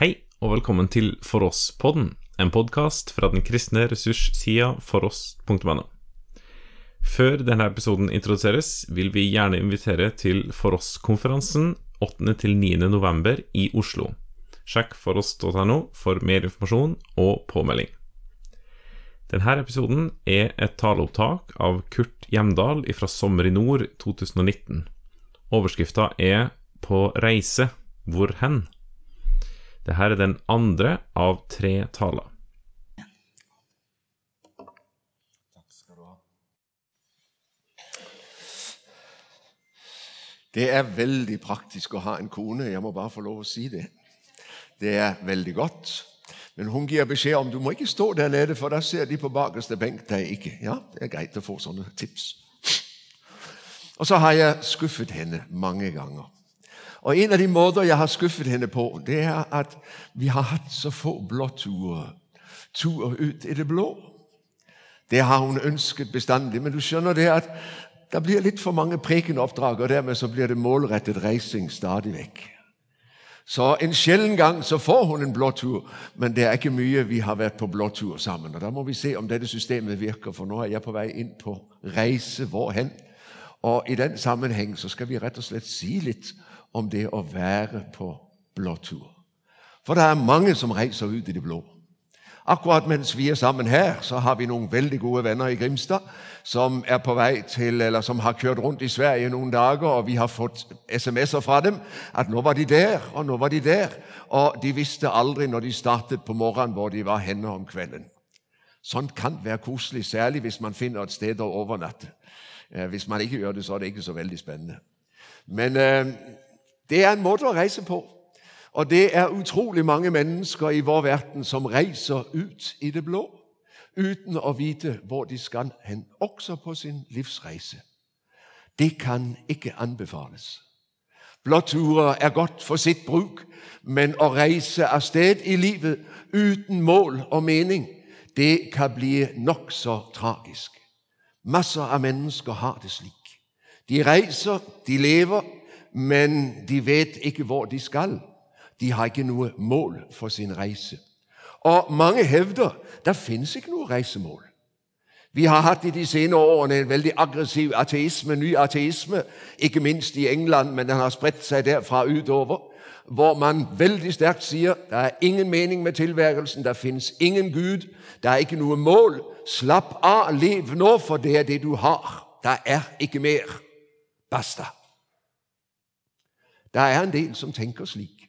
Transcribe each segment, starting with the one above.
Hei, og velkommen til For oss-podden, en podkast fra den kristne ressurssida foross.no. Før denne episoden introduseres, vil vi gjerne invitere til For oss-konferansen 8.-9. november i Oslo. Sjekk foross.no for mer informasjon og påmelding. Denne episoden er et taleopptak av Kurt Hjemdal fra Sommer i nord 2019. Overskrifta er På reise hvor hen? Dette er den andre av tre taler. Det er veldig praktisk å ha en kone. Jeg må bare få lov å si det. Det er veldig godt. Men hun gir beskjed om du må ikke stå der nede, for da ser de på bakerste benk deg ikke. Ja, Det er greit å få sånne tips. Og så har jeg skuffet henne mange ganger. Og En av de måter jeg har skuffet henne på, det er at vi har hatt så få blåturer. Turer ut i det blå. Det har hun ønsket bestandig. Men du skjønner det at det blir litt for mange prekenoppdrag, og dermed så blir det målrettet reising stadig vekk. Så en sjelden gang så får hun en blåtur, men det er ikke mye vi har vært på blåtur sammen. Og Da må vi se om dette systemet virker, for nå er jeg på vei inn på reise hvorhen. Og I den sammenheng så skal vi rett og slett si litt om det å være på blåtur. For det er mange som reiser ut i det blå. Akkurat mens vi er sammen her, så har vi noen veldig gode venner i Grimstad som er på vei til, eller som har kjørt rundt i Sverige noen dager, og vi har fått SMS-er fra dem at nå var de der, og nå var de der. Og de visste aldri når de startet på morgenen, hvor de var henne om kvelden. Sånt kan være koselig, særlig hvis man finner et sted å overnatte. Hvis man ikke gjør det, så er det ikke så veldig spennende. Men eh, det er en måte å reise på. Og det er utrolig mange mennesker i vår verden som reiser ut i det blå uten å vite hvor de skal hen, også på sin livsreise. Det kan ikke anbefales. Blåturer er godt for sitt bruk, men å reise av sted i livet uten mål og mening, det kan bli nokså tragisk. Masser av mennesker har det slik. De reiser, de lever, men de vet ikke hvor de skal. De har ikke noe mål for sin reise. Og mange hevder det finnes ikke noe reisemål. Vi har hatt i de senere årene en veldig aggressiv ateisme, ny ateisme, ikke minst i England, men den har spredt seg derfra utover, hvor man veldig sterkt sier det er ingen mening med tilværelsen, det finnes ingen Gud, det er ikke noe mål. Slapp av, lev nå, for det er det du har. Det er ikke mer. Basta. Det er en del som tenker slik.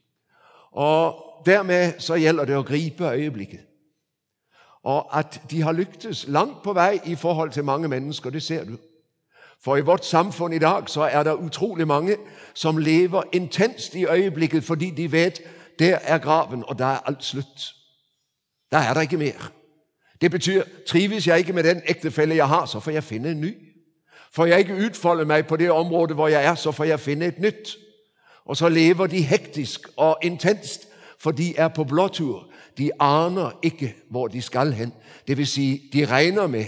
Og dermed så gjelder det å gripe øyeblikket. Og at de har lyktes langt på vei i forhold til mange mennesker, det ser du. For i vårt samfunn i dag så er det utrolig mange som lever intenst i øyeblikket fordi de vet der er graven, og da er alt slutt. Da er det ikke mer. Det betyr trives jeg ikke med den ektefelle jeg har, så får jeg finne en ny. Får jeg ikke utfolde meg på det området hvor jeg er, så får jeg finne et nytt. Og så lever de hektisk og intenst for de er på blåtur. De aner ikke hvor de skal hen. Det vil si, de regner med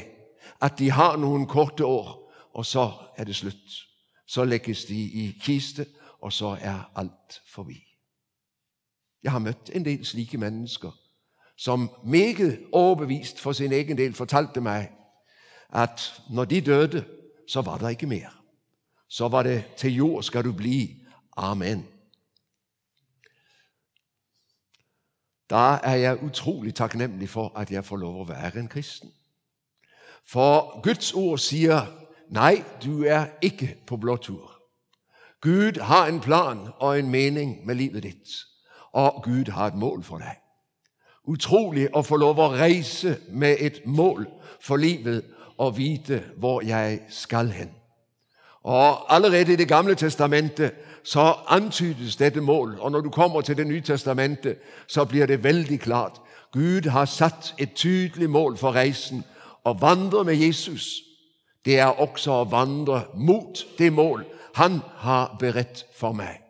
at de har noen korte år, og så er det slutt. Så legges de i kiste, og så er alt forbi. Jeg har møtt en del slike mennesker som meget overbevist for sin egen del fortalte meg at når de døde, så var det ikke mer. Så var det 'til jord skal du bli'. Amen. Da er jeg utrolig takknemlig for at jeg får lov å være en kristen. For Guds ord sier nei, du er ikke på blåtur. Gud har en plan og en mening med livet ditt, og Gud har et mål for deg. Utrolig å få lov å reise med et mål for livet og vite hvor jeg skal hen. Og Allerede i Det gamle testamentet så antydes dette mål. Og når du kommer til Det nye testamentet, så blir det veldig klart. Gud har satt et tydelig mål for reisen. Å vandre med Jesus, det er også å vandre mot det mål han har beredt for meg.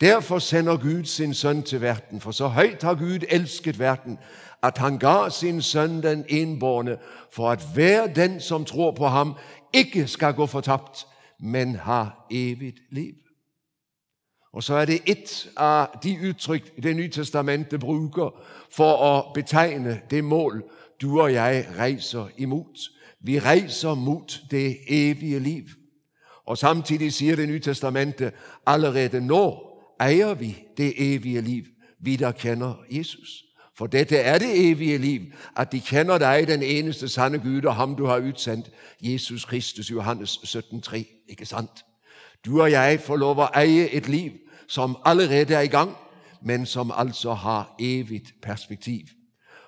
Derfor sender Gud sin sønn til verden, for så høyt har Gud elsket verden, at han ga sin sønn den innbårne, for at hver den som tror på ham, ikke skal gå fortapt, men ha evig liv. Og så er det et av de uttrykk Det nye testamentet bruker for å betegne det mål du og jeg reiser imot. Vi reiser mot det evige liv. Og Samtidig sier Det nye testamentet allerede nå eier vi det evige liv, vi der kjenner Jesus. For dette er det evige liv, at de kjenner deg, den eneste sanne Gud, og ham du har utsendt, Jesus Kristus, Johannes 17,3. Ikke sant? Du og jeg får lov å eie et liv som allerede er i gang, men som altså har evig perspektiv.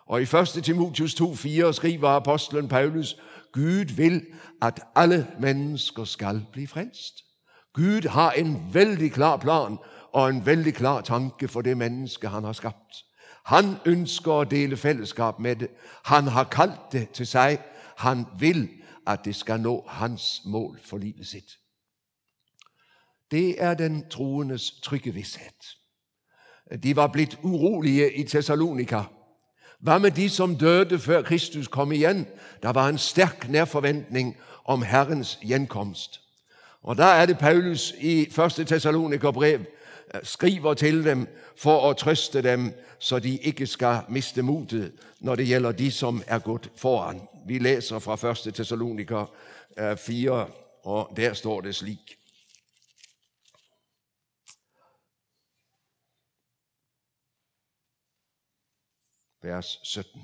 Og I 1. Timotius 2,4 skriver apostelen Paulus Gud vil at alle mennesker skal bli frelst. Gud har en veldig klar plan og en veldig klar tanke for det mennesket han har skapt. Han ønsker å dele fellesskap med det. Han har kalt det til seg. Han vil at det skal nå hans mål for livet sitt. Det er den troendes trygge visshet. De var blitt urolige i Tessalonika. Hva med de som døde før Kristus kom igjen? Det var en sterk nærforventning om Herrens gjenkomst. Og Da er det Paulus i 1. Tessalonikerbrev Eh, skriver til dem for å trøste dem, så de ikke skal miste motet når det gjelder de som er gått foran. Vi leser fra 1. Tessaloniker 4, eh, og der står det slik. Vers 17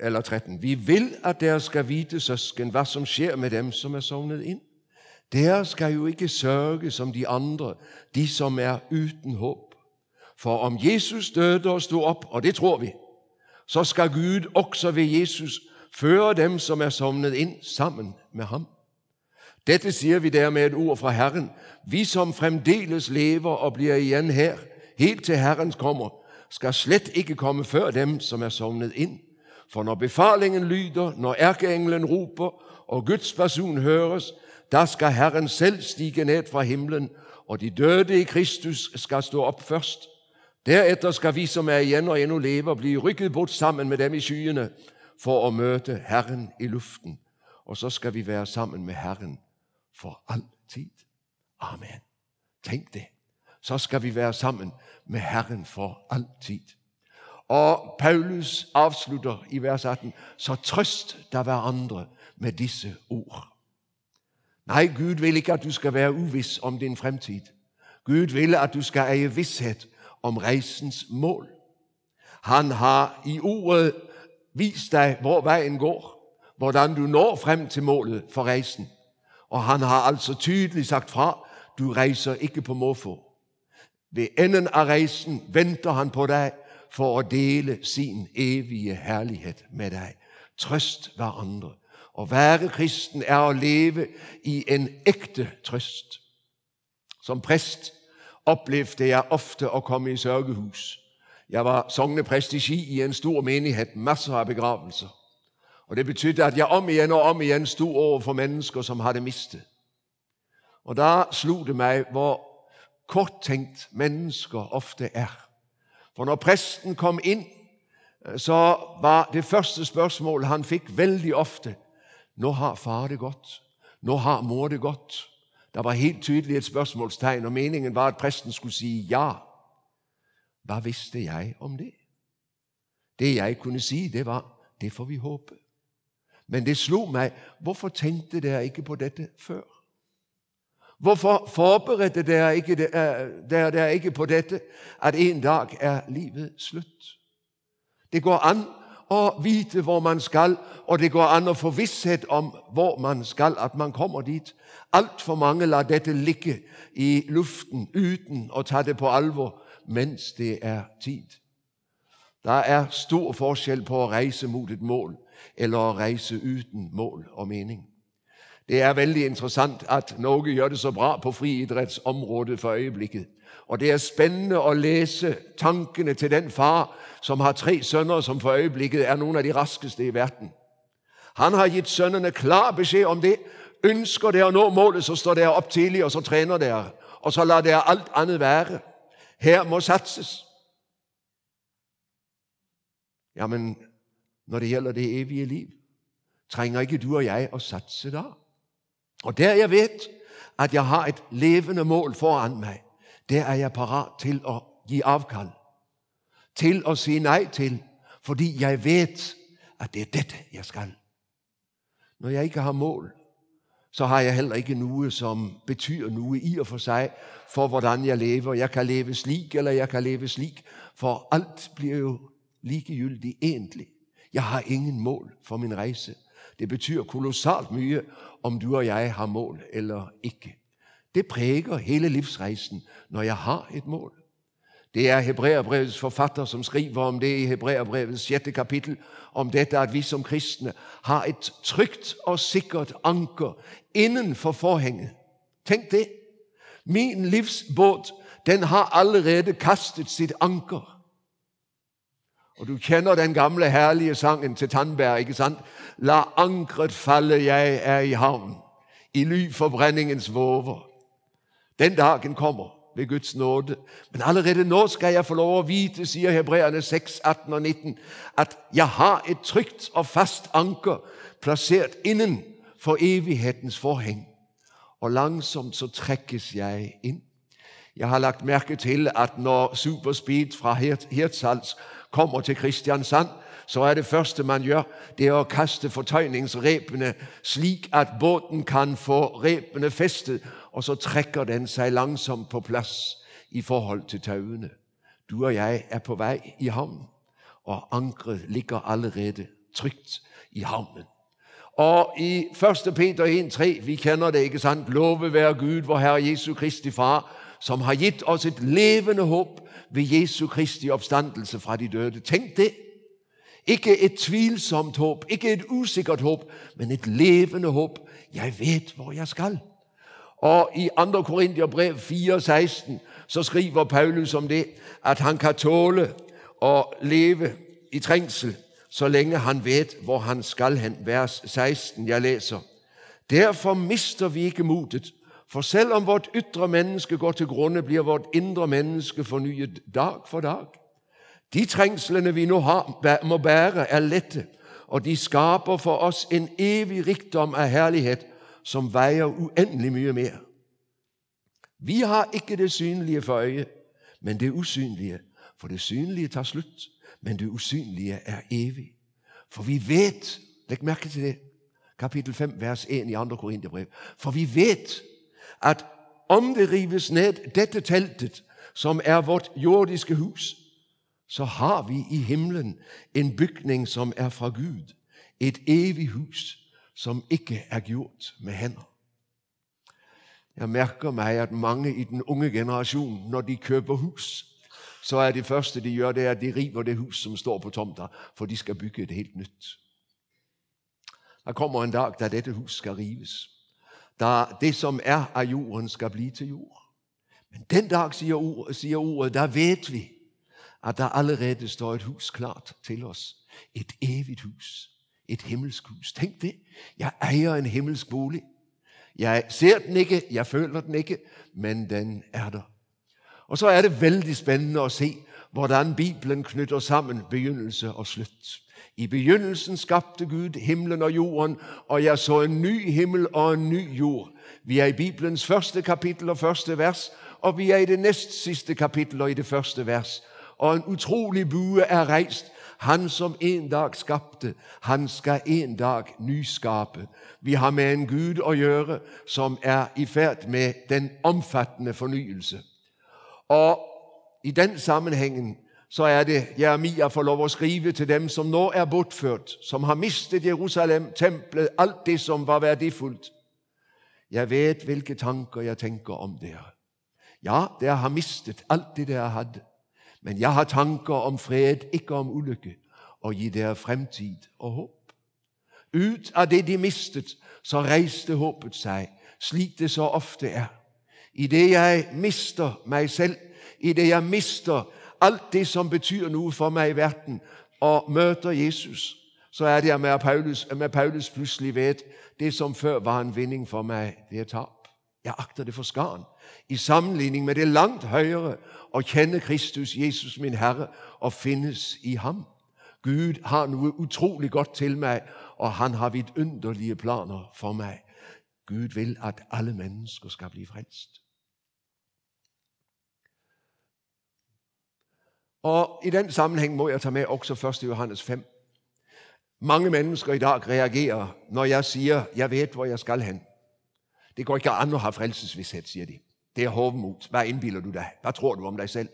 eller 13. Vi vil at dere skal vite, søsken, hva som skjer med dem som er sovnet inn dere skal jo ikke sørge som de andre, de som er uten håp. For om Jesus døde og sto opp, og det tror vi, så skal Gud også ved Jesus føre dem som er sovnet inn, sammen med ham. Dette sier vi der med et ord fra Herren. Vi som fremdeles lever og blir igjen her, helt til Herren kommer, skal slett ikke komme før dem som er sovnet inn. For når befalingen lyder, når erkeengelen roper, og Guds person høres, da skal Herren selv stige ned fra himmelen, og de døde i Kristus skal stå opp først. Deretter skal vi som er igjen og ennå lever, bli rykket bort sammen med dem i skyene for å møte Herren i luften. Og så skal vi være sammen med Herren for alltid. Amen. Tenk det. Så skal vi være sammen med Herren for alltid. Og Paulus avslutter i vers 18.: Så trøst da hverandre med disse ord. Nei, Gud vil ikke at du skal være uviss om din fremtid. Gud vil at du skal eie visshet om reisens mål. Han har i ordet vist deg hvor veien går, hvordan du når frem til målet for reisen. Og han har altså tydelig sagt fra du reiser ikke på måfå. Ved enden av reisen venter han på deg for å dele sin evige herlighet med deg. Trøst hverandre. Å være kristen er å leve i en ekte trøst. Som prest opplevde jeg ofte å komme i sørgehus. Jeg var sogneprest i Ski i en stor menighet, masser av begravelser. Og Det betydde at jeg om igjen og om igjen sto overfor mennesker som hadde mistet. Og Da slo det meg hvor korttenkt mennesker ofte er. For når presten kom inn, så var det første spørsmålet han fikk veldig ofte nå har far det godt. Nå har mor det godt. Det var helt tydelig et spørsmålstegn, og meningen var at presten skulle si ja. Hva visste jeg om det? Det jeg kunne si, det var det får vi håpe. Men det slo meg hvorfor tenkte dere ikke på dette før? Hvorfor forberedte dere ikke, dere, dere ikke på dette, at en dag er livet slutt? Det går an å vite hvor man skal, og det går an å få visshet om hvor man skal, at man kommer dit. Altfor mange lar dette ligge i luften uten å ta det på alvor mens det er tid. Det er stor forskjell på å reise mot et mål eller å reise uten mål og mening. Det er veldig interessant at Norge gjør det så bra på friidrettsområdet for øyeblikket. Og det er spennende å lese tankene til den far som har tre sønner som for øyeblikket er noen av de raskeste i verden. Han har gitt sønnene klar beskjed om det. Ønsker dere å nå målet, så står dere opp tidlig, og så trener dere. Og så lar dere alt annet være. Her må satses. Ja, men når det gjelder det evige liv, trenger ikke du og jeg å satse da? Og der jeg vet at jeg har et levende mål foran meg, der er jeg parat til å gi avkall. Til å si nei til, fordi jeg vet at det er dette jeg skal. Når jeg ikke har mål, så har jeg heller ikke noe som betyr noe i og for seg for hvordan jeg lever. Jeg kan leve slik, eller jeg kan leve slik, for alt blir jo likegyldig egentlig. Jeg har ingen mål for min reise. Det betyr kolossalt mye om du og jeg har mål eller ikke. Det preger hele livsreisen når jeg har et mål. Det er Hebreerbrevets forfatter som skriver om det i Hebreerbrevets sjette kapittel, om dette at vi som kristne har et trygt og sikkert anker innenfor forhenget. Tenk det! Min livsbåt, den har allerede kastet sitt anker. Og du kjenner den gamle, herlige sangen til Tandberg, ikke sant? La ankeret falle, jeg er i havn, i ly forbrenningens våver. Den dagen kommer ved Guds nåde. Men allerede nå skal jeg få lov å vite, sier Hebreerne 6, 18 og 19, at jeg har et trygt og fast anker plassert innen for evighetens forheng. Og langsomt så trekkes jeg inn. Jeg har lagt merke til at når Superspeed fra Hirtshals kommer til Kristiansand, så er det første man gjør, det er å kaste fortøyningsrepene slik at båten kan få repene festet, og så trekker den seg langsomt på plass i forhold til tauene. Du og jeg er på vei i havn, og ankeret ligger allerede trygt i havnen. Og i 1. Peter 1,3, vi kjenner det, ikke sant? Love være Gud, vår Herre Jesu Kristi Far, som har gitt oss et levende håp ved Jesu Kristi oppstandelse fra de døde. Tenk det! Ikke et tvilsomt håp, ikke et usikkert håp, men et levende håp. Jeg vet hvor jeg skal. Og i 2. Korinterbrev 4,16 så skriver Paulus om det, at han kan tåle å leve i trengsel så lenge han vet hvor han skal hen. Vers 16, jeg leser. Derfor mister vi ikke motet, for selv om vårt ytre menneske går til grunne, blir vårt indre menneske fornyet dag for dag. De trengslene vi nå har, må bære, er lette, og de skaper for oss en evig rikdom av herlighet som veier uendelig mye mer. Vi har ikke det synlige for øyet, men det usynlige. For det synlige tar slutt, men det usynlige er evig. For vi vet Legg merke til det. Kapittel 5, vers 1 i 2. Korinterbrev. For vi vet at om det rives ned, dette teltet, som er vårt jordiske hus, så har vi i himmelen en bygning som er fra Gud, et evig hus som ikke er gjort med hender. Jeg merker meg at mange i den unge generasjonen, når de kjøper hus, så er det første de gjør, det er at de river det hus som står på tomta, for de skal bygge et helt nytt. Det kommer en dag da dette hus skal rives da det som er av jorden, skal bli til jord. Men den dag, sier ordet, sier ordet, da vet vi at der allerede står et hus klart til oss. Et evig hus. Et himmelsk hus. Tenk det! Jeg eier en himmelsk bolig. Jeg ser den ikke, jeg føler den ikke, men den er der. Og så er det veldig spennende å se hvordan Bibelen knytter sammen begynnelse og slutt. I begynnelsen skapte Gud himmelen og jorden, og jeg så en ny himmel og en ny jord. Vi er i Bibelens første kapittel og første vers, og vi er i det nest siste kapittel og i det første vers. Og en utrolig bue er reist. Han som en dag skapte, han skal en dag nyskape. Vi har med en Gud å gjøre som er i ferd med den omfattende fornyelse. Og i den sammenhengen så er det Jeremia får lov å skrive til dem som nå er bortført, som har mistet Jerusalem, tempelet, alt det som var verdifullt. Jeg vet hvilke tanker jeg tenker om dere. Ja, dere har mistet alt det dere hadde, men jeg har tanker om fred, ikke om ulykke, og gi dere fremtid og håp. Ut av det de mistet, så reiste håpet seg, slik det så ofte er. I det jeg mister meg selv, i det jeg mister alt det som betyr noe for meg i verden, og møter Jesus, så er det med Paulus, med Paulus plutselig vet det som før var en vinning for meg, det er tap. Jeg akter det for skaren. I sammenligning med det langt høyere å kjenne Kristus, Jesus min Herre, og finnes i ham. Gud har noe utrolig godt til meg, og han har vidunderlige planer for meg. Gud vil at alle mennesker skal bli frelst. Og i den sammenheng må jeg ta med også 1. Johannes 5. Mange mennesker i dag reagerer, når jeg sier jeg vet hvor jeg skal hen. Det går ikke an å ha frelsesvisshet, sier de. Det er hovmot. Hva innbiller du deg? Hva tror du om deg selv?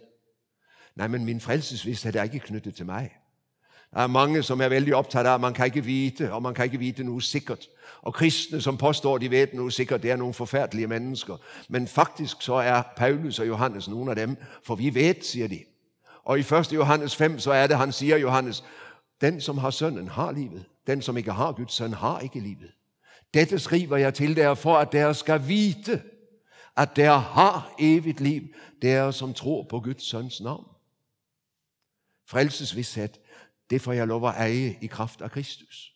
Nei, men min frelsesvisshet er ikke knyttet til meg. Det er mange, som er veldig opptatt av man kan ikke vite, og man kan ikke vite noe sikkert. Og kristne, som påstår, de vet noe sikkert, det er noen forfærdelige mennesker. Men faktisk så er Paulus og Johannes noen av dem, for vi vet, sier de. Og i 1. Johannes 5, så er det, han sier Johannes, den som har sønnen har livet. Den som ikke har Guds sønn, har ikke livet. Dette skriver jeg til dere for at dere skal vite, at dere har evigt liv, dere som tror på Guds sønns navn. Frelsesvisshet, det får jeg lov å eie i kraft av Kristus.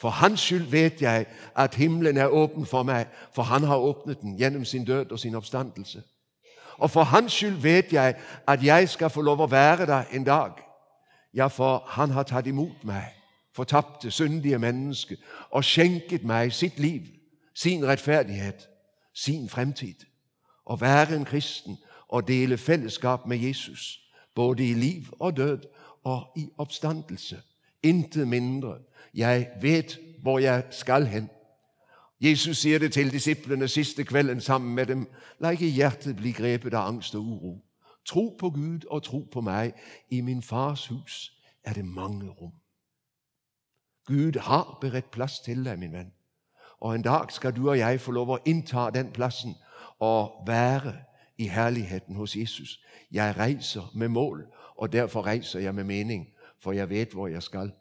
For hans skyld vet jeg, at himmelen er åpen for meg, for han har åpnet den gjennom sin død og sin opstandelse. Og for hans skyld vet jeg, at jeg skal få lov å være der en dag. Ja, for han har tatt imot meg, fortapte, syndige menneske, og skjenket meg sitt liv, sin rettferdighet, sin fremtid. Og være en kristen og dele fellesskap med Jesus, både i liv og død og i oppstandelse. Intet mindre. Jeg vet hvor jeg skal hen. Jesus sier det til disiplene siste kvelden sammen med dem. La ikke hjertet bli grepet av angst og uro. Tro på Gud og tro på meg. I min fars hus er det mange rom. Gud har beredt plass til deg, min venn. Og en dag skal du og jeg få lov å innta den plassen og være i herligheten hos Jesus. Jeg reiser med mål, og derfor reiser jeg med mening, for jeg vet hvor jeg skal.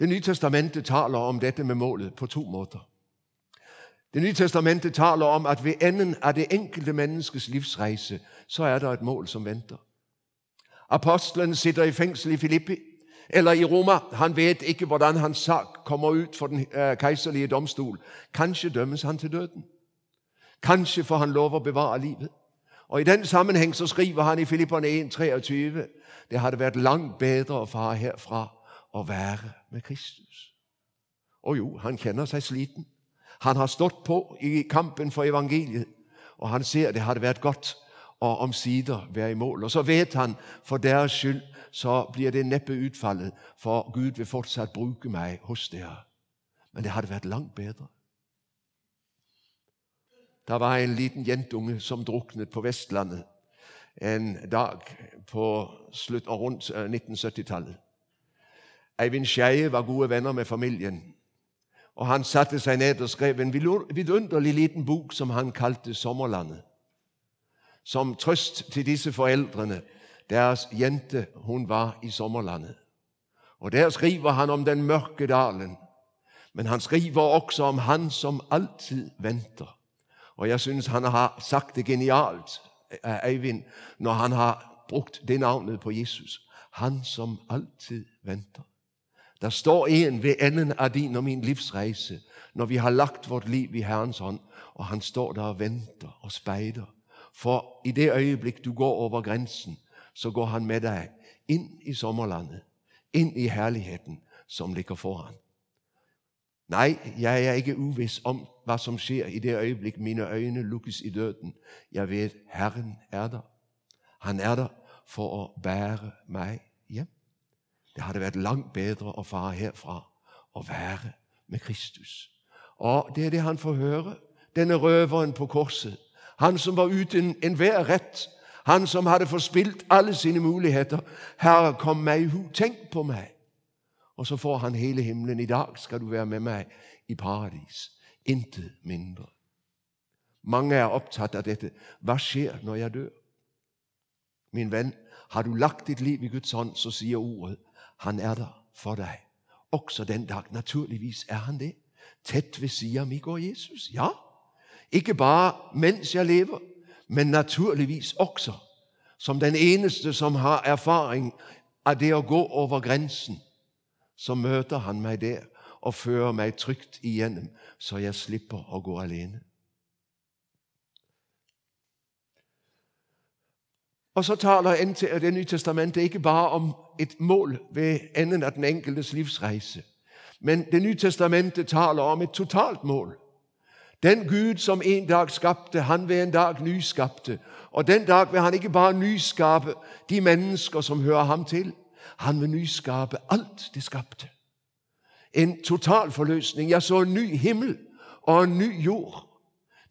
Det nye testamentet taler om dette med målet på to måter. Det nye testamentet taler om, at ved enden av det enkelte menneskes livsreise så er det et mål, som venter. Apostelen sitter i fengsel i Filippi, eller i Roma. Han vet ikke, hvordan hans sak kommer ut for den keiserlige domstol. Kanskje dømmes han til døden. Kanskje får han lov å bevare livet. Og i den sammenheng så skriver han i Filipperne 1.23, det hadde vært langt bedre å fare herfra og være med Kristus. Og jo, han kjenner seg sliten. Han har stått på i kampen for evangeliet, og han ser, det hadde vært godt å omsider være i mål. Og så vet han, for deres skyld, så blir det neppe utfallet, for Gud vil fortsatt bruke meg hos dere. Men det hadde vært langt bedre. Der var en liten jentunge, som druknet på Vestlandet en dag på slutt, rundt 1970-tallet. Eivind Skeie var gode venner med familien, og han satte seg ned og skrev en vidunderlig liten bok, som han kalte Sommerlandet. Som trøst til disse foreldrene. deres jente, hun var i sommerlandet. Og der skriver han om den mørke dalen, men han skriver også om han, som alltid venter. Og jeg synes, han har sagt det genialt, Eivind, når han har brukt det navnet på Jesus. Han, som alltid venter. Der står en ved enden av din og min livsreise når vi har lagt vårt liv i Herrens hånd, og han står der og venter og speider. For i det øyeblikk du går over grensen, så går han med deg inn i sommerlandet, inn i herligheten som ligger foran. Nei, jeg er ikke uvis om, hva som skjer i det øyeblikk mine øyne lukkes i døden. Jeg vet Herren er der. Han er der for å bære hjem. Det hadde vært langt bedre å fare herfra og være med Kristus. Og det er det, han får høre. Denne røveren på korset. Han, som var uten enhver rett. Han, som hadde forspilt alle sine muligheter. Herre, kom meg i hu. tenk på meg. Og så får han hele himmelen. I dag skal du være med meg i paradis. Intet mindre. Mange er opptatt av dette. Hva skjer når jeg dør? Min venn, har du lagt dit liv i Guds hånd, så sier ordet, han er der for deg Også den dag, naturligvis er han det. Tett ved siden mig går Jesus. Ja, ikke bare mens jeg lever, men naturligvis også som den eneste, som har erfaring av det å gå over grensen. Så møter han meg der og fører meg trygt igjennom, så jeg slipper å gå alene. Og så taler det nye testamentet ikke bare om et mål ved enden av den enkeltes livsreise, men det nye testamentet taler om et totalt mål. Den Gud som en dag skapte, han vil en dag nyskapte. Og den dag vil han ikke bare nyskape de mennesker som hører ham til. Han vil nyskape alt det skapte. En total forløsning. Jeg så en ny himmel og en ny jord.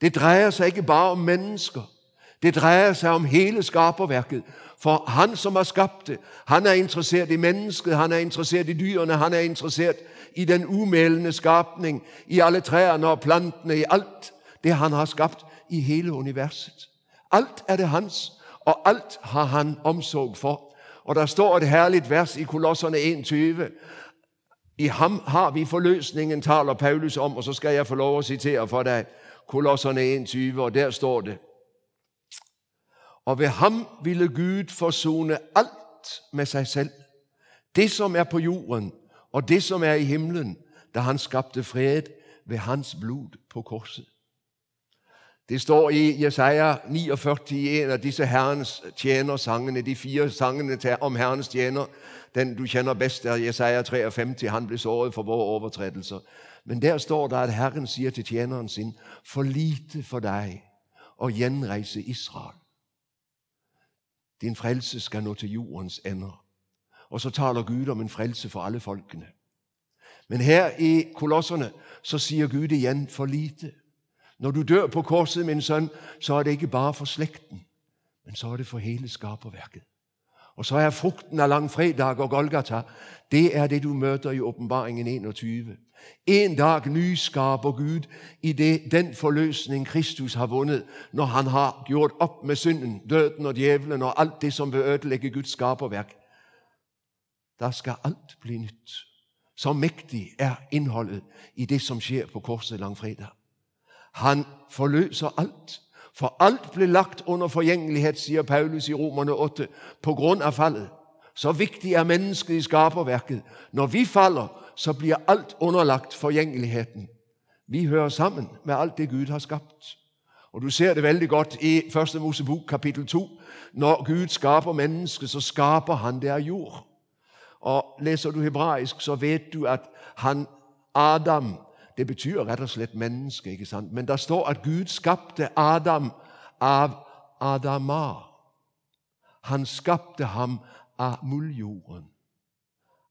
Det dreier seg ikke bare om mennesker. Det dreier seg om hele skaperverket. For han som har skapt det, han er interessert i mennesket, han er interessert i dyrene, han er interessert i den umælende skapning, i alle trærne og plantene, i alt det han har skapt i hele universet. Alt er det hans, og alt har han omsorg for. Og der står et herlig vers i Kolosserne 21. I ham har vi forløsningen, taler Paulus om, og så skal jeg få lov å citere for deg Kolosserne 21, og der står det Og ved ham ville Gud forsone alt med seg selv, det som er på jorden, og det som er i himmelen, da han skapte fred ved hans blod på korset. Det står i Jesaja 49 i en av disse Herrens tjener-sangene, de fire sangene om Herrens tjener. Den du kjenner best, er Jesaja 53. Han ble såret for våre overtredelser. Men der står det at Herren sier til tjeneren sin, for lite for deg å gjenreise Israel. Din frelse skal nå til jordens ender. Og så taler Gud om en frelse for alle folkene. Men her i Kolosserne så sier Gud igjen for lite. Når du dør på korset, min sønn, så er det ikke bare for slekten, men så er det for hele skaperverket. Og så er frukten av langfredag og Golgata det er det du møter i åpenbaringen 21. En dag nyskaper Gud i det, den forløsning Kristus har vunnet, når han har gjort opp med synden, døden og djevelen og alt det som vil ødelegge Guds skaperverk. Da skal alt bli nytt. Så mektig er innholdet i det som skjer på korset langfredag. Han forløser alt. For alt ble lagt under forgjengelighet, sier Paulus i Romerne 8, på grunn av fallet. Så viktig er mennesket i skaperverket. Når vi faller, så blir alt underlagt forgjengeligheten. Vi hører sammen med alt det Gud har skapt. Og Du ser det veldig godt i 1. Mosebok kapittel 2. Når Gud skaper mennesket, så skaper han det av jord. Og Leser du hebraisk, så vet du at han, Adam det betyr rett og slett menneske. ikke sant? Men det står at Gud skapte Adam av Adama. Han skapte ham av mulljorden.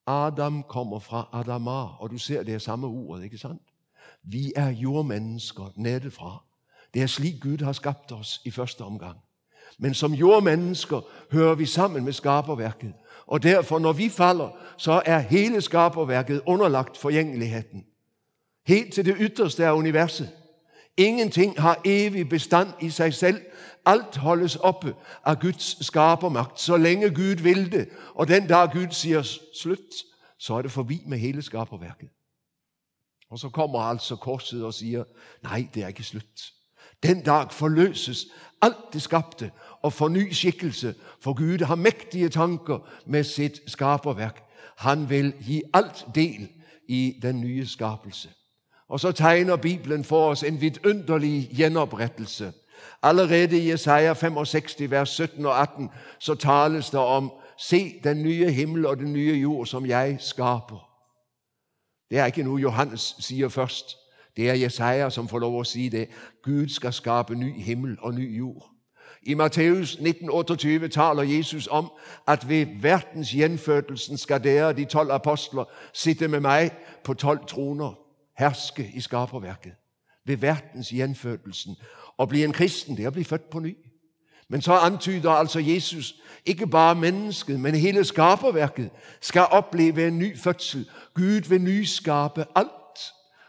Adam kommer fra Adama, og du ser det er samme ordet. ikke sant? Vi er jordmennesker nedefra. Det er slik Gud har skapt oss i første omgang. Men som jordmennesker hører vi sammen med skaperverket. Og derfor, når vi faller, så er hele skaperverket underlagt forgjengeligheten helt til det ytterste av universet. Ingenting har evig bestand i seg selv. Alt holdes oppe av Guds skapermakt så lenge Gud vil det. Og den dag Gud sier slutt, så er det forbi med hele skaperverket. Og Så kommer altså korset og sier nei, det er ikke slutt. Den dag forløses alt det skapte og får ny skikkelse, for Gud har mektige tanker med sitt skaperverk. Han vil gi alt del i den nye skapelse. Og så tegner Bibelen for oss en vidunderlig gjenopprettelse. Allerede i Jesaja 65, vers 17 og 18 så tales det om Se den nye himmel og den nye jord som jeg skaper. Det er ikke noe Johannes sier først. Det er Jesaja som får lov å si det. Gud skal skape ny himmel og ny jord. I Matteus 1928 taler Jesus om at ved verdens gjenfødelsen skal dere, de tolv apostler, sitte med meg på tolv troner herske i skaperverket. Ved verdens gjenfødelsen. Å bli en kristen, det er å bli født på ny. Men så antyder altså Jesus ikke bare mennesket, men hele skaperverket skal oppleve en ny fødsel. Gud vil nyskape alt.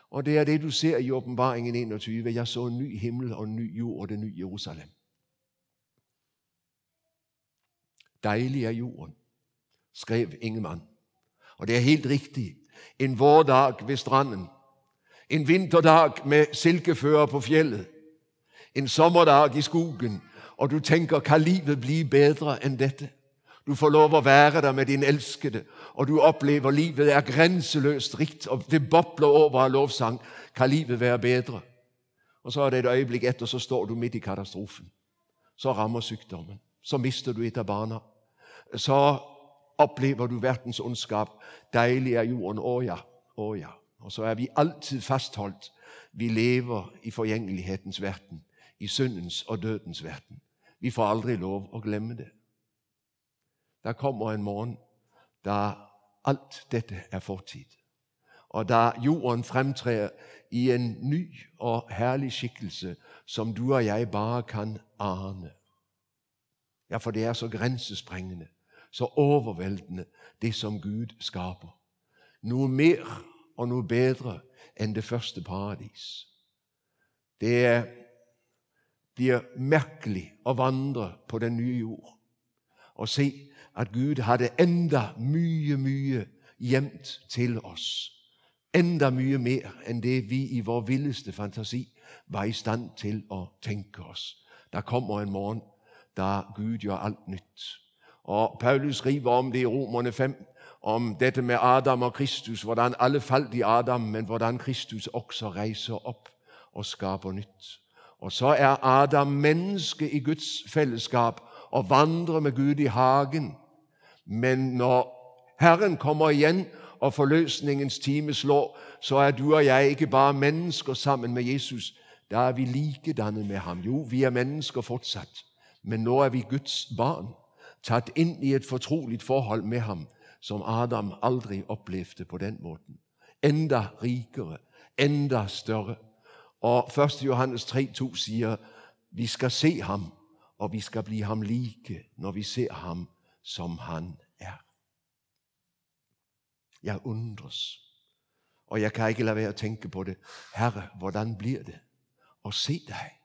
Og det er det du ser i åpenbaringen 21. Jeg så en ny himmel og en ny jord og det nye Jerusalem. Deilig er jorden, skrev Ingemann. Og det er helt riktig. En vårdag ved stranden en vinterdag med silkefører på fjellet. En sommerdag i skogen, og du tenker kan livet bli bedre enn dette? Du får lov å være der med din elskede, og du opplever livet er grenseløst rikt, og det bobler over av lovsang. Kan livet være bedre? Og så er det et øyeblikk etter, så står du midt i katastrofen. Så rammer sykdommen. Så mister du et av barna. Så opplever du verdens ondskap. Deilig er jorden. Å ja, å ja. Og så er vi alltid fastholdt Vi lever i forgjengelighetens verden, i syndens og dødens verden. Vi får aldri lov å glemme det. Der kommer en morgen da alt dette er fortid, og da jorden fremtrer i en ny og herlig skikkelse som du og jeg bare kan ane. Ja, for det er så grensesprengende, så overveldende, det som Gud skaper. Noe mer og noe bedre enn det første paradis. Det blir merkelig å vandre på den nye jord og se at Gud hadde enda mye, mye gjemt til oss. Enda mye mer enn det vi i vår villeste fantasi var i stand til å tenke oss. Da kommer en morgen da Gud gjør alt nytt. Og Paulus skriver om det i Romerne 5, om dette med Adam og Kristus, hvordan alle falt i Adam, men hvordan Kristus også reiser opp og skaper nytt. Og så er Adam menneske i Guds fellesskap og vandrer med Gud i hagen. Men når Herren kommer igjen og forløsningens time slår, så er du og jeg ikke bare mennesker sammen med Jesus. Da er vi likedannet med ham. Jo, vi er mennesker fortsatt, men nå er vi Guds barn, tatt inn i et fortrolig forhold med ham, som Adam aldri opplevde på den måten. Enda rikere, enda større. Og 1. Johannes 3,2 sier vi skal se ham, og vi skal bli ham like når vi ser ham som han er. Jeg undres, og jeg kan ikke la være å tenke på det. Herre, hvordan blir det å se deg,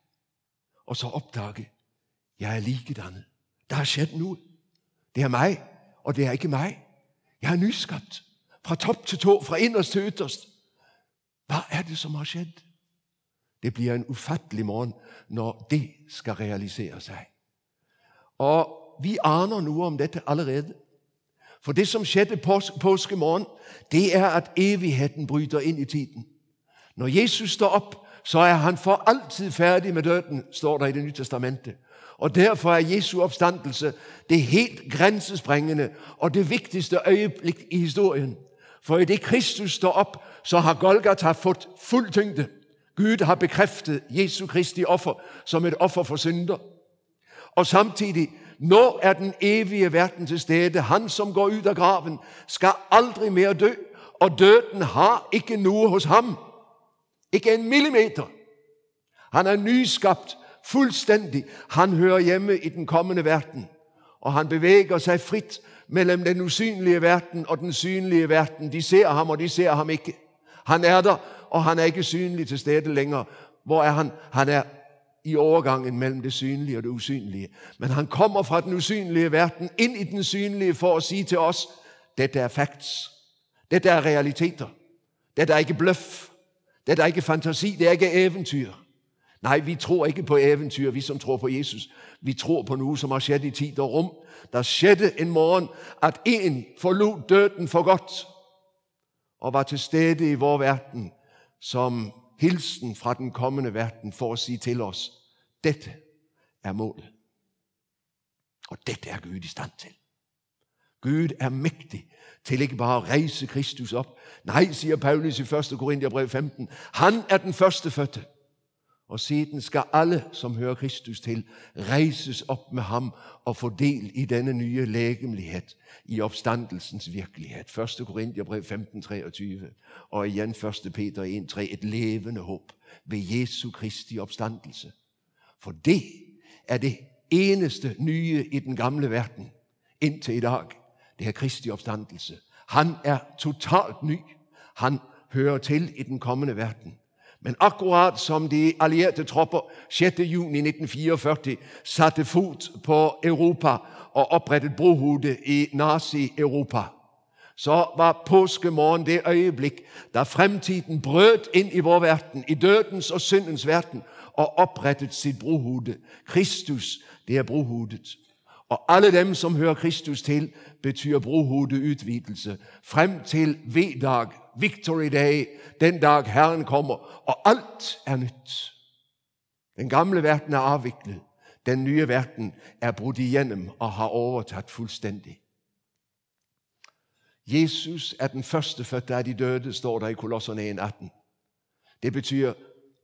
og så oppdage jeg er likedannet. Det har skjedd noe. Det er meg, og det er ikke meg. Jeg er nyskapt. Fra topp til tå, fra innerst til ytterst. Hva er det som har skjedd? Det blir en ufattelig morgen når det skal realisere seg. Og vi aner noe om dette allerede. For det som skjedde pås påskemorgen, det er at evigheten bryter inn i tiden. Når Jesus står opp, så er han for alltid ferdig med døden, står det i Det nye testamentet. Og Derfor er Jesu oppstandelse det helt grensesprengende og det viktigste øyeblikk i historien. For idet Kristus står opp, så har Golgata fått full tyngde. Gud har bekreftet Jesu Kristi offer som et offer for synder. Og samtidig nå er den evige verden til stede. Han som går ut av graven, skal aldri mer dø, og døden har ikke noe hos ham. Ikke en millimeter. Han er nyskapt fullstendig. Han hører hjemme i den kommende verden, og han beveger seg fritt mellom den usynlige verden og den synlige verden. De ser ham, og de ser ham ikke. Han er der, og han er ikke synlig til stede lenger. Hvor er han? Han er i overgangen mellom det synlige og det usynlige. Men han kommer fra den usynlige verden inn i den synlige for å si til oss dette er facts. Dette er realiteter. Dette er ikke bløff. Dette er ikke fantasi. Det er ikke eventyr. Nei, vi tror ikke på eventyr, vi som tror på Jesus. Vi tror på noe som har skjedd i tid og rom. Det skjedde en morgen at én forlot døden for godt og var til stede i vår verden som hilsen fra den kommende verden for å si til oss dette er målet. Og dette er Gud i stand til. Gud er mektig til ikke bare å reise Kristus opp. Nei, sier Paulus i 1. Korintiabrev 15. Han er den førstefødte. Og siden skal alle som hører Kristus til, reises opp med ham og få del i denne nye legemlighet i oppstandelsens virkelighet. 1. Korintiabrev 15, 23, og igjen 1. Peter 1, 3, et levende håp ved Jesu Kristi oppstandelse. For det er det eneste nye i den gamle verden inntil i dag. Det er Kristi oppstandelse. Han er totalt ny. Han hører til i den kommende verden. Men akkurat som de allierte tropper 6. juni 1944 satte fot på Europa og opprettet brohodet i Nazi-Europa, så var påskemorgen det øyeblikk da fremtiden brøt inn i vår verden, i dødens og syndens verden, og opprettet sitt brohode. Kristus, det er brohodet. Og alle dem som hører Kristus til, betyr brohodeutvidelse. Frem til V-dag, Victory Day, den dag Herren kommer, og alt er nytt. Den gamle verden er avviklet. Den nye verden er brutt igjennom og har overtatt fullstendig. Jesus er den førstefødte av de døde, står det i Kolosserne 1,18. Det betyr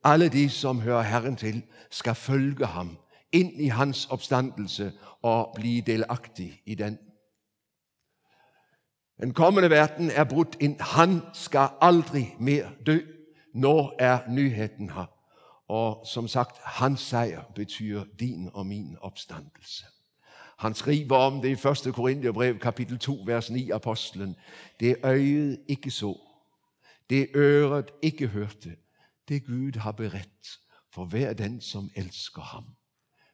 alle de som hører Herren til, skal følge ham inn i hans oppstandelse og bli delaktig i den. Den kommende verden er brutt inn. Han skal aldri mer dø. Nå er nyheten her. Og som sagt, hans seier betyr din og min oppstandelse. Han skriver om det i 1. Korinterbrev, kapittel 2, vers 9, apostelen. Det øyet ikke så, det øret ikke hørte, det Gud har beredt for hver den som elsker ham.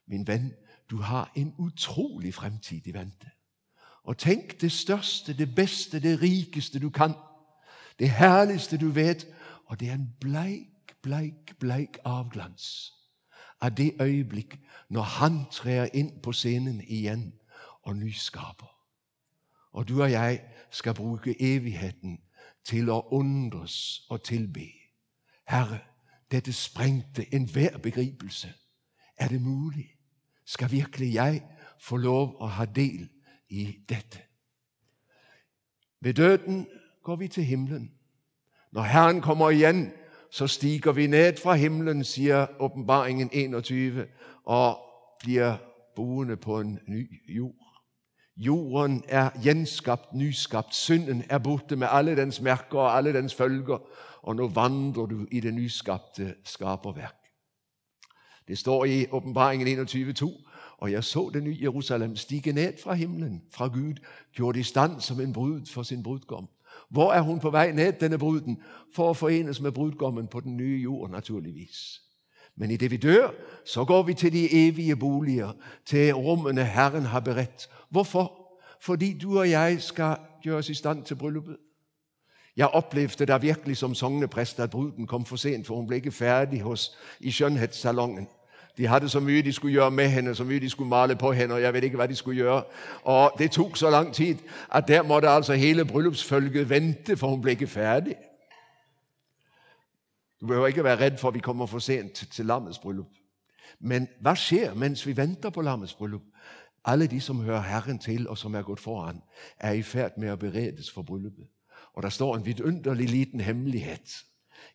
Min venn, du har en utrolig fremtid i vente. Og tenk det største, det beste, det rikeste du kan. Det herligste du vet. Og det er en bleik, bleik, bleik avglans av det øyeblikk når han trer inn på scenen igjen og nyskaper. Og du og jeg skal bruke evigheten til å undres og tilbe. Herre, dette sprengte enhver begripelse. Er det mulig? Skal virkelig jeg få lov å ha del i dette? Ved døden går vi til himmelen. Når Herren kommer igjen, så stiger vi ned fra himmelen, sier åpenbaringen 21, og blir boende på en ny jord. Jorden er gjenskapt, nyskapt. Synden er borte med alle dens merker og alle dens følger, og nå vandrer du i det nyskapte skaperverk. Det står i åpenbaringen 21,2.: Og jeg så det nye Jerusalem stige ned fra himmelen, fra Gud, gjort i stand som en brud for sin brudgom. Hvor er hun på vei ned, denne bruden? For å forenes med brudgommen på den nye jord, naturligvis. Men idet vi dør, så går vi til de evige boliger, til rommene Herren har beredt. Hvorfor? Fordi du og jeg skal gjøres i stand til bryllupet. Jeg opplevde da virkelig som sogneprest at bruden kom for sent, for hun ble ikke ferdig hos, i skjønnhetssalongen. De hadde så mye de skulle gjøre med henne, så mye de skulle male på henne, og jeg vet ikke hva de skulle gjøre. Og Det tok så lang tid at der måtte altså hele bryllupsfølget vente, for hun ble ikke ferdig. Du behøver ikke være redd for at vi kommer for sent til lammets bryllup. Men hva skjer mens vi venter på lammets bryllup? Alle de som hører Herren til, og som er gått foran, er i ferd med å beredes for bryllupet. Og det står en vidunderlig liten hemmelighet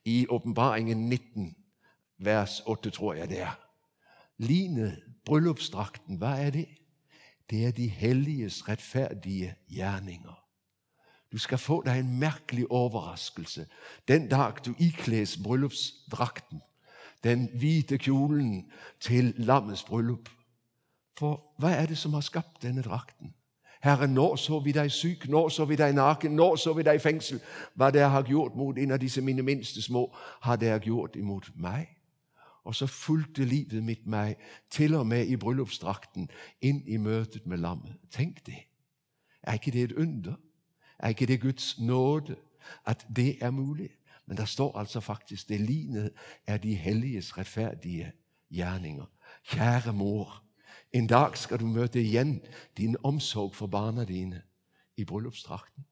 i Åpenbaringen 19, vers 8, tror jeg det er. Linet, bryllupsdrakten, hva er det? Det er de helliges rettferdige gjerninger. Du skal få deg en merkelig overraskelse den dag du ikles bryllupsdrakten, den hvite kjolen til lammets bryllup. For hva er det som har skapt denne drakten? Herre, nå så vi deg syk, nå så vi deg naken, nå så vi deg i fengsel. Hva dere har gjort mot en av disse mine minste små, har dere gjort imot meg. Og så fulgte livet mitt meg, til og med i bryllupsdrakten, inn i møtet med lammet. Tenk det. Er ikke det et under? Er ikke det Guds nåde at det er mulig? Men det står altså faktisk det linet er de helliges rettferdige gjerninger. Kjære mor, en dag skal du møte igjen din omsorg for barna dine i bryllupsdrakten.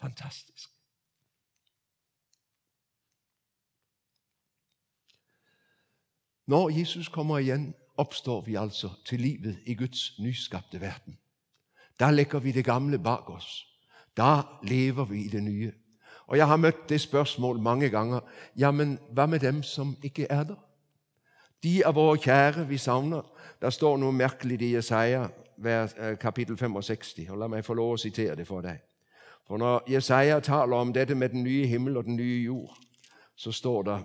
Fantastisk. Når Jesus kommer igjen, oppstår vi altså til livet i Guds nyskapte verden. Da legger vi det gamle bak oss. Da lever vi i det nye. Og Jeg har møtt det spørsmålet mange ganger. Ja, men hva med dem som ikke er der? De av våre kjære vi savner. Det står noe merkelig i Jesaja eh, kapittel 65. og La meg få lov å sitere det for deg. For Når Jesaja taler om dette med den nye himmel og den nye jord, så står det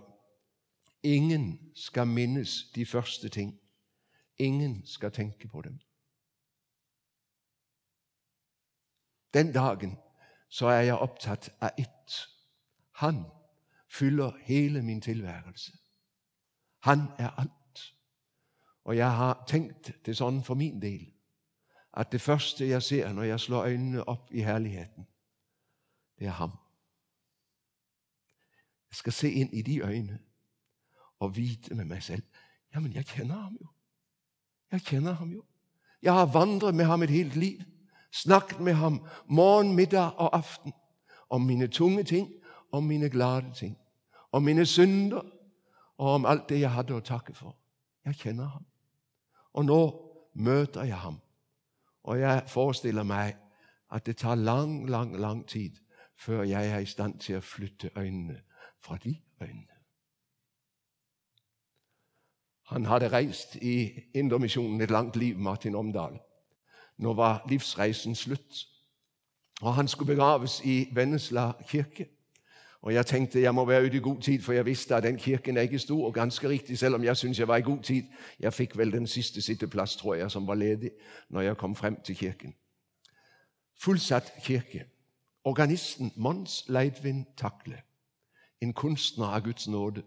Ingen skal minnes de første ting. Ingen skal tenke på dem. Den dagen så er jeg opptatt av ett. Han fyller hele min tilværelse. Han er alt. Og jeg har tenkt det sånn for min del at det første jeg ser når jeg slår øynene opp i herligheten, det er ham. Jeg skal se inn i de øynene og vite med meg selv ja, men jeg kjenner ham jo. Jeg kjenner ham jo. Jeg har vandret med ham et helt liv snakket med ham morgen, middag og aften om mine tunge ting, om mine glade ting, om mine synder og om alt det jeg hadde å takke for. Jeg kjenner ham. Og nå møter jeg ham. Og jeg forestiller meg at det tar lang, lang, lang tid før jeg er i stand til å flytte øynene fra de øynene. Han hadde reist i Indremisjonen et langt liv, Martin Omdal. Nå var livsreisen slutt. Og han skulle begraves i Vennesla kirke. Og jeg tenkte jeg må være ute i god tid, for jeg visste at den kirken er ikke stor. Og ganske riktig, selv om jeg syns jeg var i god tid. Jeg fikk vel den siste sitteplass, tror jeg, som var ledig når jeg kom frem til kirken. Fullsatt kirke. Organisten Mons Leidvin Takle. En kunstner av Guds nåde.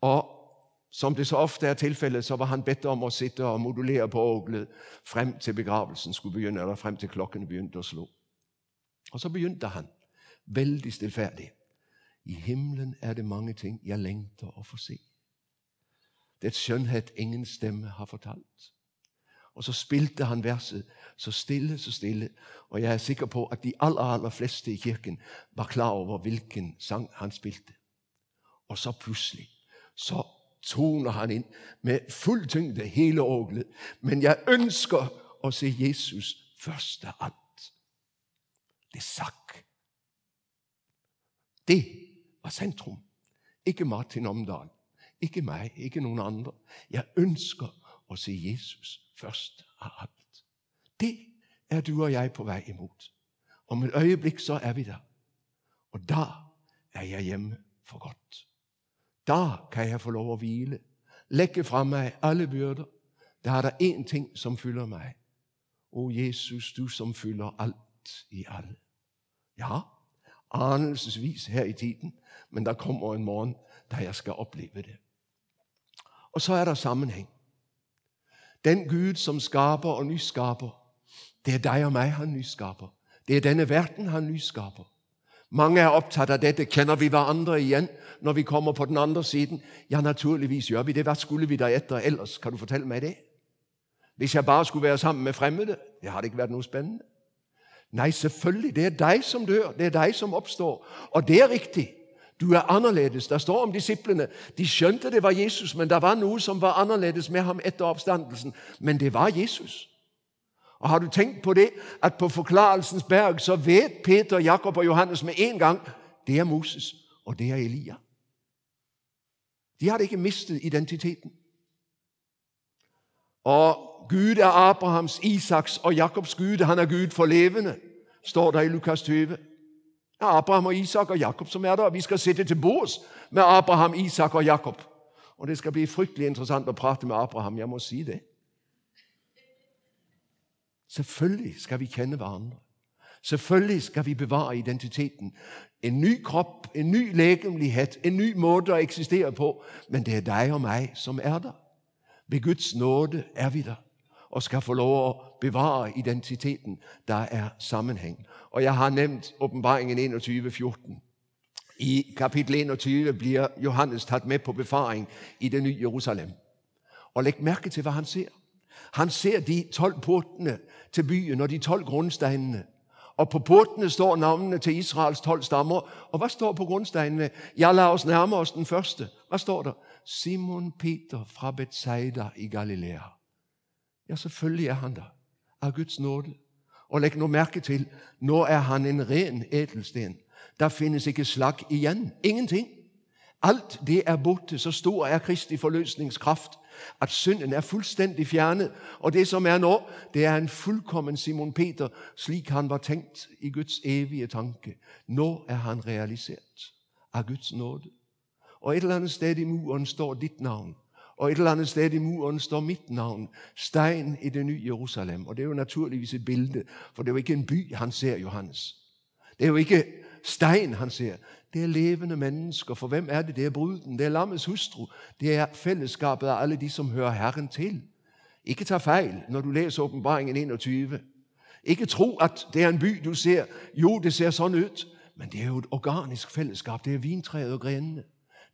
Og som det så ofte er tilfellet, så var han bedt om å sitte og modulere på orgelet frem til begravelsen skulle begynne, eller frem til klokkene begynte å slå. Og så begynte han, veldig stillferdig. I himmelen er det mange ting jeg lengter å få se. Det er et skjønnhet ingen stemme har fortalt. Og så spilte han verset så stille, så stille. Og jeg er sikker på at de aller, aller fleste i kirken var klar over hvilken sang han spilte. Og så plutselig så toner han inn med full tyngde hele orgelet. Men jeg ønsker å se Jesus først av alt. Det sakk. Det var sentrum. Ikke Martin Omdal, ikke meg, ikke noen andre. Jeg ønsker å se Jesus først av alt. Det er du og jeg på vei imot. Om et øyeblikk så er vi der. Og da er jeg hjemme for godt. Da kan jeg få lov å hvile, legge fra meg alle byrder. Da er det én ting som fyller meg. Å, Jesus, du som fyller alt i alle. Ja, anelsesvis her i tiden, men det kommer en morgen da jeg skal oppleve det. Og så er det sammenheng. Den Gud som skaper og nyskaper, det er deg og meg han nyskaper. Det er denne verden han nyskaper. Mange er opptatt av dette. Kjenner vi hverandre igjen når vi kommer på den andre siden? Ja, naturligvis gjør vi det. Hva skulle vi da etter ellers? Kan du fortelle meg det? Hvis jeg bare skulle være sammen med fremmede? Det hadde ikke vært noe spennende. Nei, selvfølgelig. Det er deg som dør. Det er deg som oppstår. Og det er riktig. Du er annerledes. Det står om disiplene. De skjønte det var Jesus, men det var noe som var annerledes med ham etter oppstandelsen. Men det var Jesus. Og Har du tenkt på det, at på Forklarelsens berg så vet Peter, Jakob og Johannes med en gang det er Moses, og det er Elia. De hadde ikke mistet identiteten. Og Gud er Abrahams, Isaks og Jakobs Gud. Han er Gud for levende, står det i Lukas 20. Det er Abraham og Isak og Jakob som er der. Vi skal sitte til bords med Abraham, Isak og Jakob. Og det skal bli fryktelig interessant å prate med Abraham. Jeg må si det. Selvfølgelig skal vi kjenne hverandre. Selvfølgelig skal vi bevare identiteten. En ny kropp, en ny legemlighet, en ny måte å eksistere på. Men det er deg og meg som er der. Ved Guds nåde er vi der og skal få lov å bevare identiteten. Der er sammenheng. Og Jeg har nevnt åpenbaringen 21, 14. I kapittel 21 blir Johannes tatt med på befaring i det nye Jerusalem. Og Legg merke til hva han ser. Han ser de tolv portene til byen og de tolv grunnsteinene. Og på portene står navnene til Israels tolv stammer. Og hva står på grunnsteinene? Ja, la oss nærme oss den første. Hva står der? Simon Peter fra Betseida i Galilea. Ja, selvfølgelig er han det, Av Guds nåde. Og legg nå merke til, nå er han en ren edelsten. Der finnes ikke slagg igjen. Ingenting. Alt det er borte. Så stor er Kristi forløsningskraft at synden er fullstendig fjernet. Og det som er nå, det er en fullkommen Simon Peter, slik han var tenkt i Guds evige tanke. Nå er han realisert av Guds nåde. Og et eller annet sted i muren står ditt navn. Og et eller annet sted i muren står mitt navn. Stein i det nye Jerusalem. Og Det er jo naturligvis et bilde, for det er jo ikke en by han ser, Johannes. Det er jo ikke stein han ser. Det er levende mennesker. For hvem er det? Det er bruden, det er lammets hustru. Det er fellesskapet av alle de som hører Herren til. Ikke ta feil når du leser Åpenbaringen 21. Ikke tro at det er en by du ser. Jo, det ser sånn ut, men det er jo et organisk fellesskap. Det er vintreet og grenene.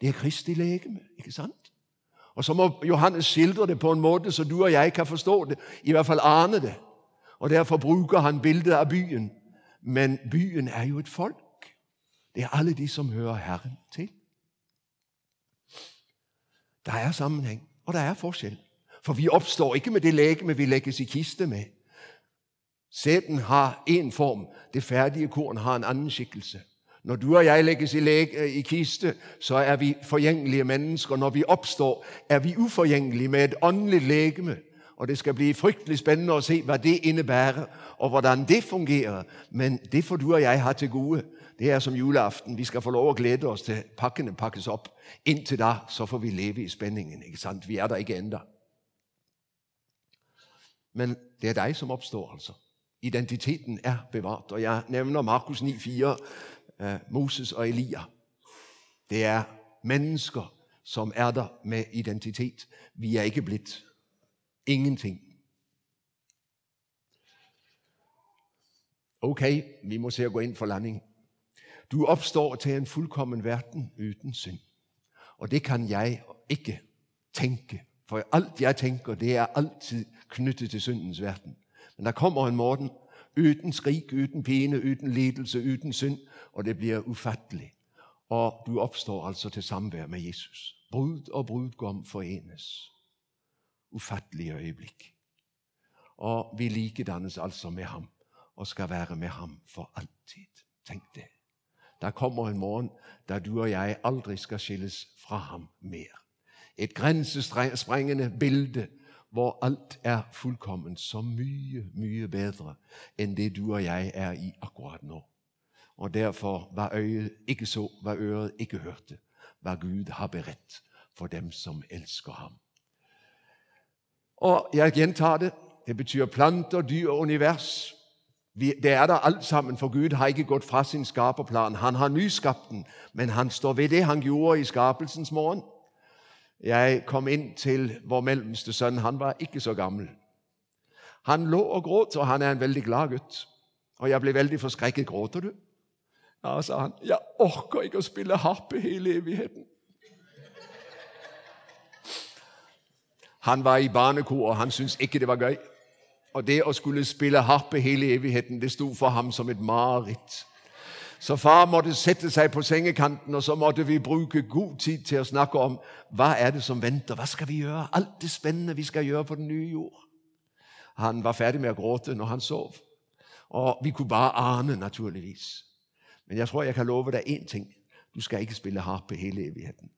Det er Kristi legeme, ikke sant? Og så må Johannes skildre det på en måte så du og jeg kan forstå det, i hvert fall ane det. Og Derfor bruker han bildet av byen. Men byen er jo et folk. Det er alle de som hører Herren til. Der er sammenheng, og der er forskjell. For vi oppstår ikke med det legeme vi legges i kiste med. Sæden har én form, det ferdige korn har en annen skikkelse. Når du og jeg legges i, lege, i kiste, så er vi forgjengelige mennesker. Når vi oppstår, er vi uforgjengelige med et åndelig legeme. Og det skal bli fryktelig spennende å se hva det innebærer, og hvordan det fungerer. Men det får du og jeg ha til gode. Det er som julaften. Vi skal få lov å glede oss til pakkene pakkes opp. Inntil da så får vi leve i spenningen. ikke sant? Vi er der ikke enda. Men det er deg som oppstår, altså. Identiteten er bevart. Og jeg nevner Markus 9,4, eh, Moses og Elia. Det er mennesker som er der med identitet. Vi er ikke blitt ingenting. Ok, vi må se å gå inn for landing. Du oppstår til en fullkommen verden uten synd. Og det kan jeg ikke tenke. For alt jeg tenker, det er alltid knyttet til syndens verden. Men der kommer en morgen uten skrik, uten pine, uten lidelse, uten synd, og det blir ufattelig. Og du oppstår altså til samvær med Jesus. Brud og brudgom forenes. Ufattelige øyeblikk. Og vi likedannes altså med ham og skal være med ham for alltid. Tenk det. Der kommer en morgen der du og jeg aldri skal skilles fra ham mer. Et grensesprengende bilde hvor alt er fullkomment, så mye, mye bedre enn det du og jeg er i akkurat nå. Og derfor hva øyet ikke så, hva øret ikke hørte, hva Gud har beredt for dem som elsker ham. Og jeg gjentar det. Det betyr planter, dyr og univers. Det er der alt sammen, for Gud har ikke gått fra sin skaperplan. Han har nyskapt den, men han står ved det han gjorde i skapelsens morgen. Jeg kom inn til vår mellomste sønn. Han var ikke så gammel. Han lå og gråt, og han er en veldig glad gutt. Og jeg ble veldig forskrekket. 'Gråter du?' Ja, sa han. 'Jeg orker ikke å spille harpe hele evigheten.' Han var i barnekor, og han syntes ikke det var gøy. Og det å skulle spille harpe hele evigheten, det sto for ham som et mareritt. Så far måtte sette seg på sengekanten, og så måtte vi bruke god tid til å snakke om hva er det som venter, hva skal vi gjøre, alt det spennende vi skal gjøre på den nye jord. Han var ferdig med å gråte når han sov, og vi kunne bare ane, naturligvis. Men jeg tror jeg kan love deg én ting. Du skal ikke spille harpe hele evigheten.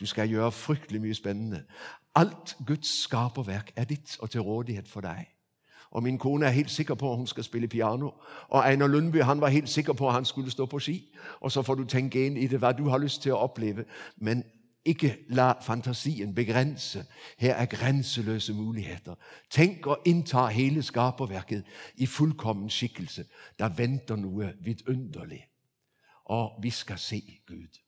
Du skal gjøre fryktelig mye spennende. Alt Guds skaperverk er ditt og til rådighet for deg. Og min kone er helt sikker på at hun skal spille piano. Og Einar Lundby han var helt sikker på at han skulle stå på ski. Og så får du tenke inn i det hva du har lyst til å oppleve. Men ikke la fantasien begrense. Her er grenseløse muligheter. Tenk å innta hele skaperverket i fullkommen skikkelse. Da venter noe vidunderlig. Og vi skal se Gud.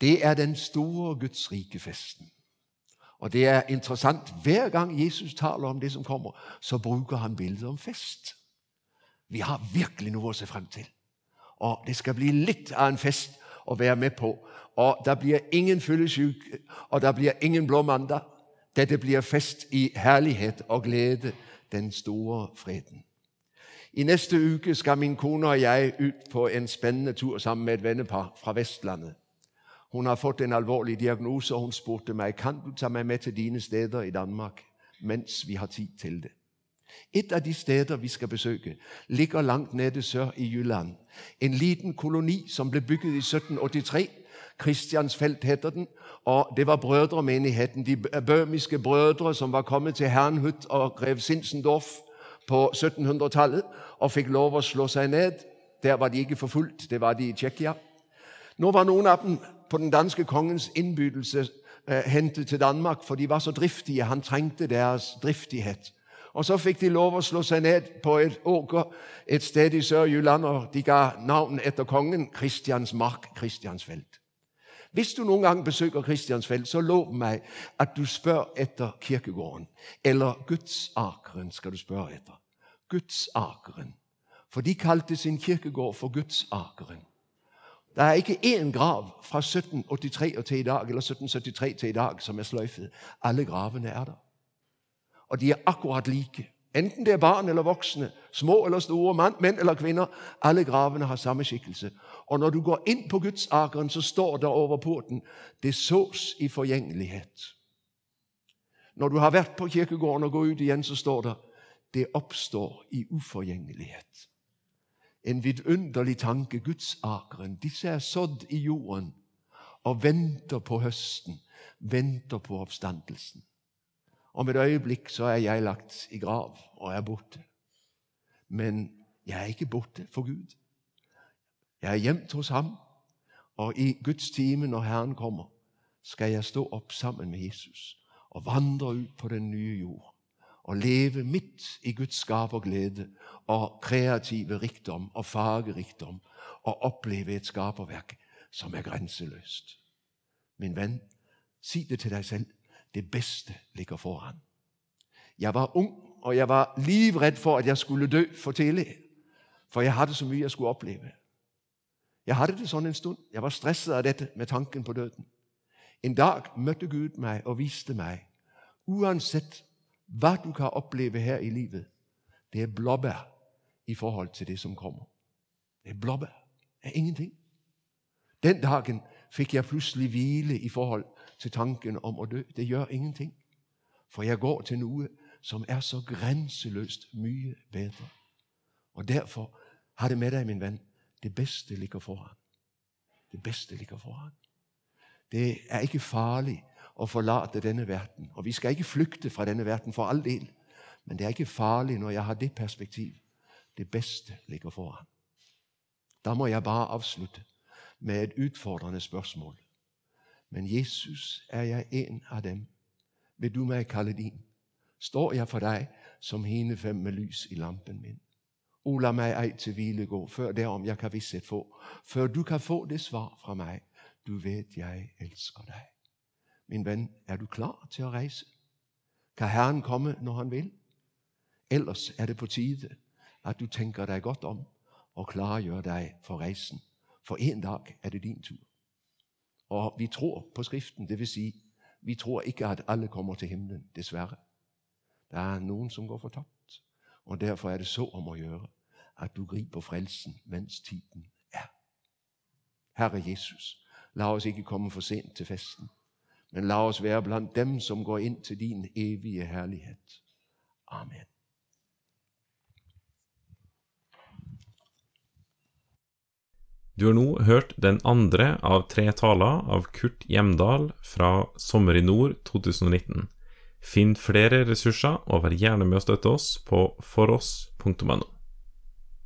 Det er den store Guds rike festen. Og det er interessant. Hver gang Jesus taler om det som kommer, så bruker han bildet om fest. Vi har virkelig noe å se frem til. Og det skal bli litt av en fest å være med på. Og det blir ingen fyllesyk, og det blir ingen blå mandag. Dette blir fest i herlighet og glede, den store freden. I neste uke skal min kone og jeg ut på en spennende tur sammen med et vennepar fra Vestlandet. Hun har fått en alvorlig diagnose, og hun spurte meg kan du ta meg med til dine steder i Danmark mens vi har tid til det. Et av de steder vi skal besøke, ligger langt nede sør i Jylland. En liten koloni som ble bygget i 1783. Kristiansfelt heter den. og Det var brødremenigheten, de bøhmiske brødre som var kommet til Hernhut og grev Sinsendorf på 1700-tallet og fikk lov å slå seg ned. Der var de ikke forfulgt, det var de i Tsjekkia. Nå var noen av dem på den danske kongens innbydelse eh, hentet til Danmark, for de var så driftige. Han trengte deres driftighet. Og Så fikk de lov å slå seg ned på et åker et sted i Sør-Jylland, og de ga navn etter kongen Kristiansmark, Kristiansfeld. Hvis du noen gang besøker Kristiansfeld, så lov meg at du spør etter kirkegården. Eller Gudsakeren skal du spørre etter. Gudsakeren. For de kalte sin kirkegård for Gudsakeren. Det er ikke én grav fra 1783 og til i dag, eller 1773 til i dag som er sløyfet. Alle gravene er der. Og de er akkurat like. Enten det er barn eller voksne, små eller store, mann, menn eller kvinner. Alle gravene har samme skikkelse. Og når du går inn på Gudsakeren, så står det over porten 'Det sås i forgjengelighet'. Når du har vært på kirkegården og går ut igjen, så står det 'Det oppstår i uforgjengelighet'. En vidunderlig tanke. Gudsakeren. Disse er sådd i jorden og venter på høsten, venter på oppstandelsen. Om et øyeblikk så er jeg lagt i grav og er borte. Men jeg er ikke borte for Gud. Jeg er gjemt hos ham, og i Guds time, når Herren kommer, skal jeg stå opp sammen med Jesus og vandre ut på den nye jord og leve midt i Guds skap og glede og kreative rikdom og fagerikdom og oppleve et skaperverk som er grenseløst. Min venn, si det til deg selv. Det beste ligger foran. Jeg var ung, og jeg var livredd for at jeg skulle dø for tidlig. For jeg hadde så mye jeg skulle oppleve. Jeg hadde det sånn en stund. Jeg var stresset av dette med tanken på døden. En dag møtte Gud meg og viste meg uansett hva du kan oppleve her i livet, det er blåbær i forhold til det som kommer. Det er blåbær. Det er ingenting. Den dagen fikk jeg plutselig hvile i forhold til tanken om å dø. Det gjør ingenting. For jeg går til noe som er så grenseløst mye bedre. Og derfor ha det med deg, min venn. Det beste ligger foran. Det beste ligger foran. Det er ikke farlig å forlate denne verden. Og vi skal ikke flykte fra denne verden, for all del. Men det er ikke farlig når jeg har det perspektiv. Det beste ligger foran. Da må jeg bare avslutte med et utfordrende spørsmål. Men Jesus, er jeg en av dem? Vil du meg kalle din? Står jeg for deg som hinefem med lys i lampen min? O, la meg ei til hvile gå, før derom jeg kan visshet få, før du kan få det svar fra meg. Du vet jeg elsker deg. Min venn, er du klar til å reise? Kan Herren komme når Han vil? Ellers er det på tide at du tenker deg godt om og klargjør deg for reisen. For en dag er det din tur. Og vi tror på Skriften, dvs. Si, vi tror ikke at alle kommer til himmelen, dessverre. Det er noen som går fortapt. Og Derfor er det så om å gjøre at du griper frelsen mens tiden er. Herre Jesus, la oss ikke komme for sent til festen. Men la oss være blant dem som går inn til din evige herlighet. Amen. Du har nå hørt den andre av tre taler av Kurt Hjemdal fra Sommer i nord 2019. Finn flere ressurser, og vær gjerne med å støtte oss på foross.no.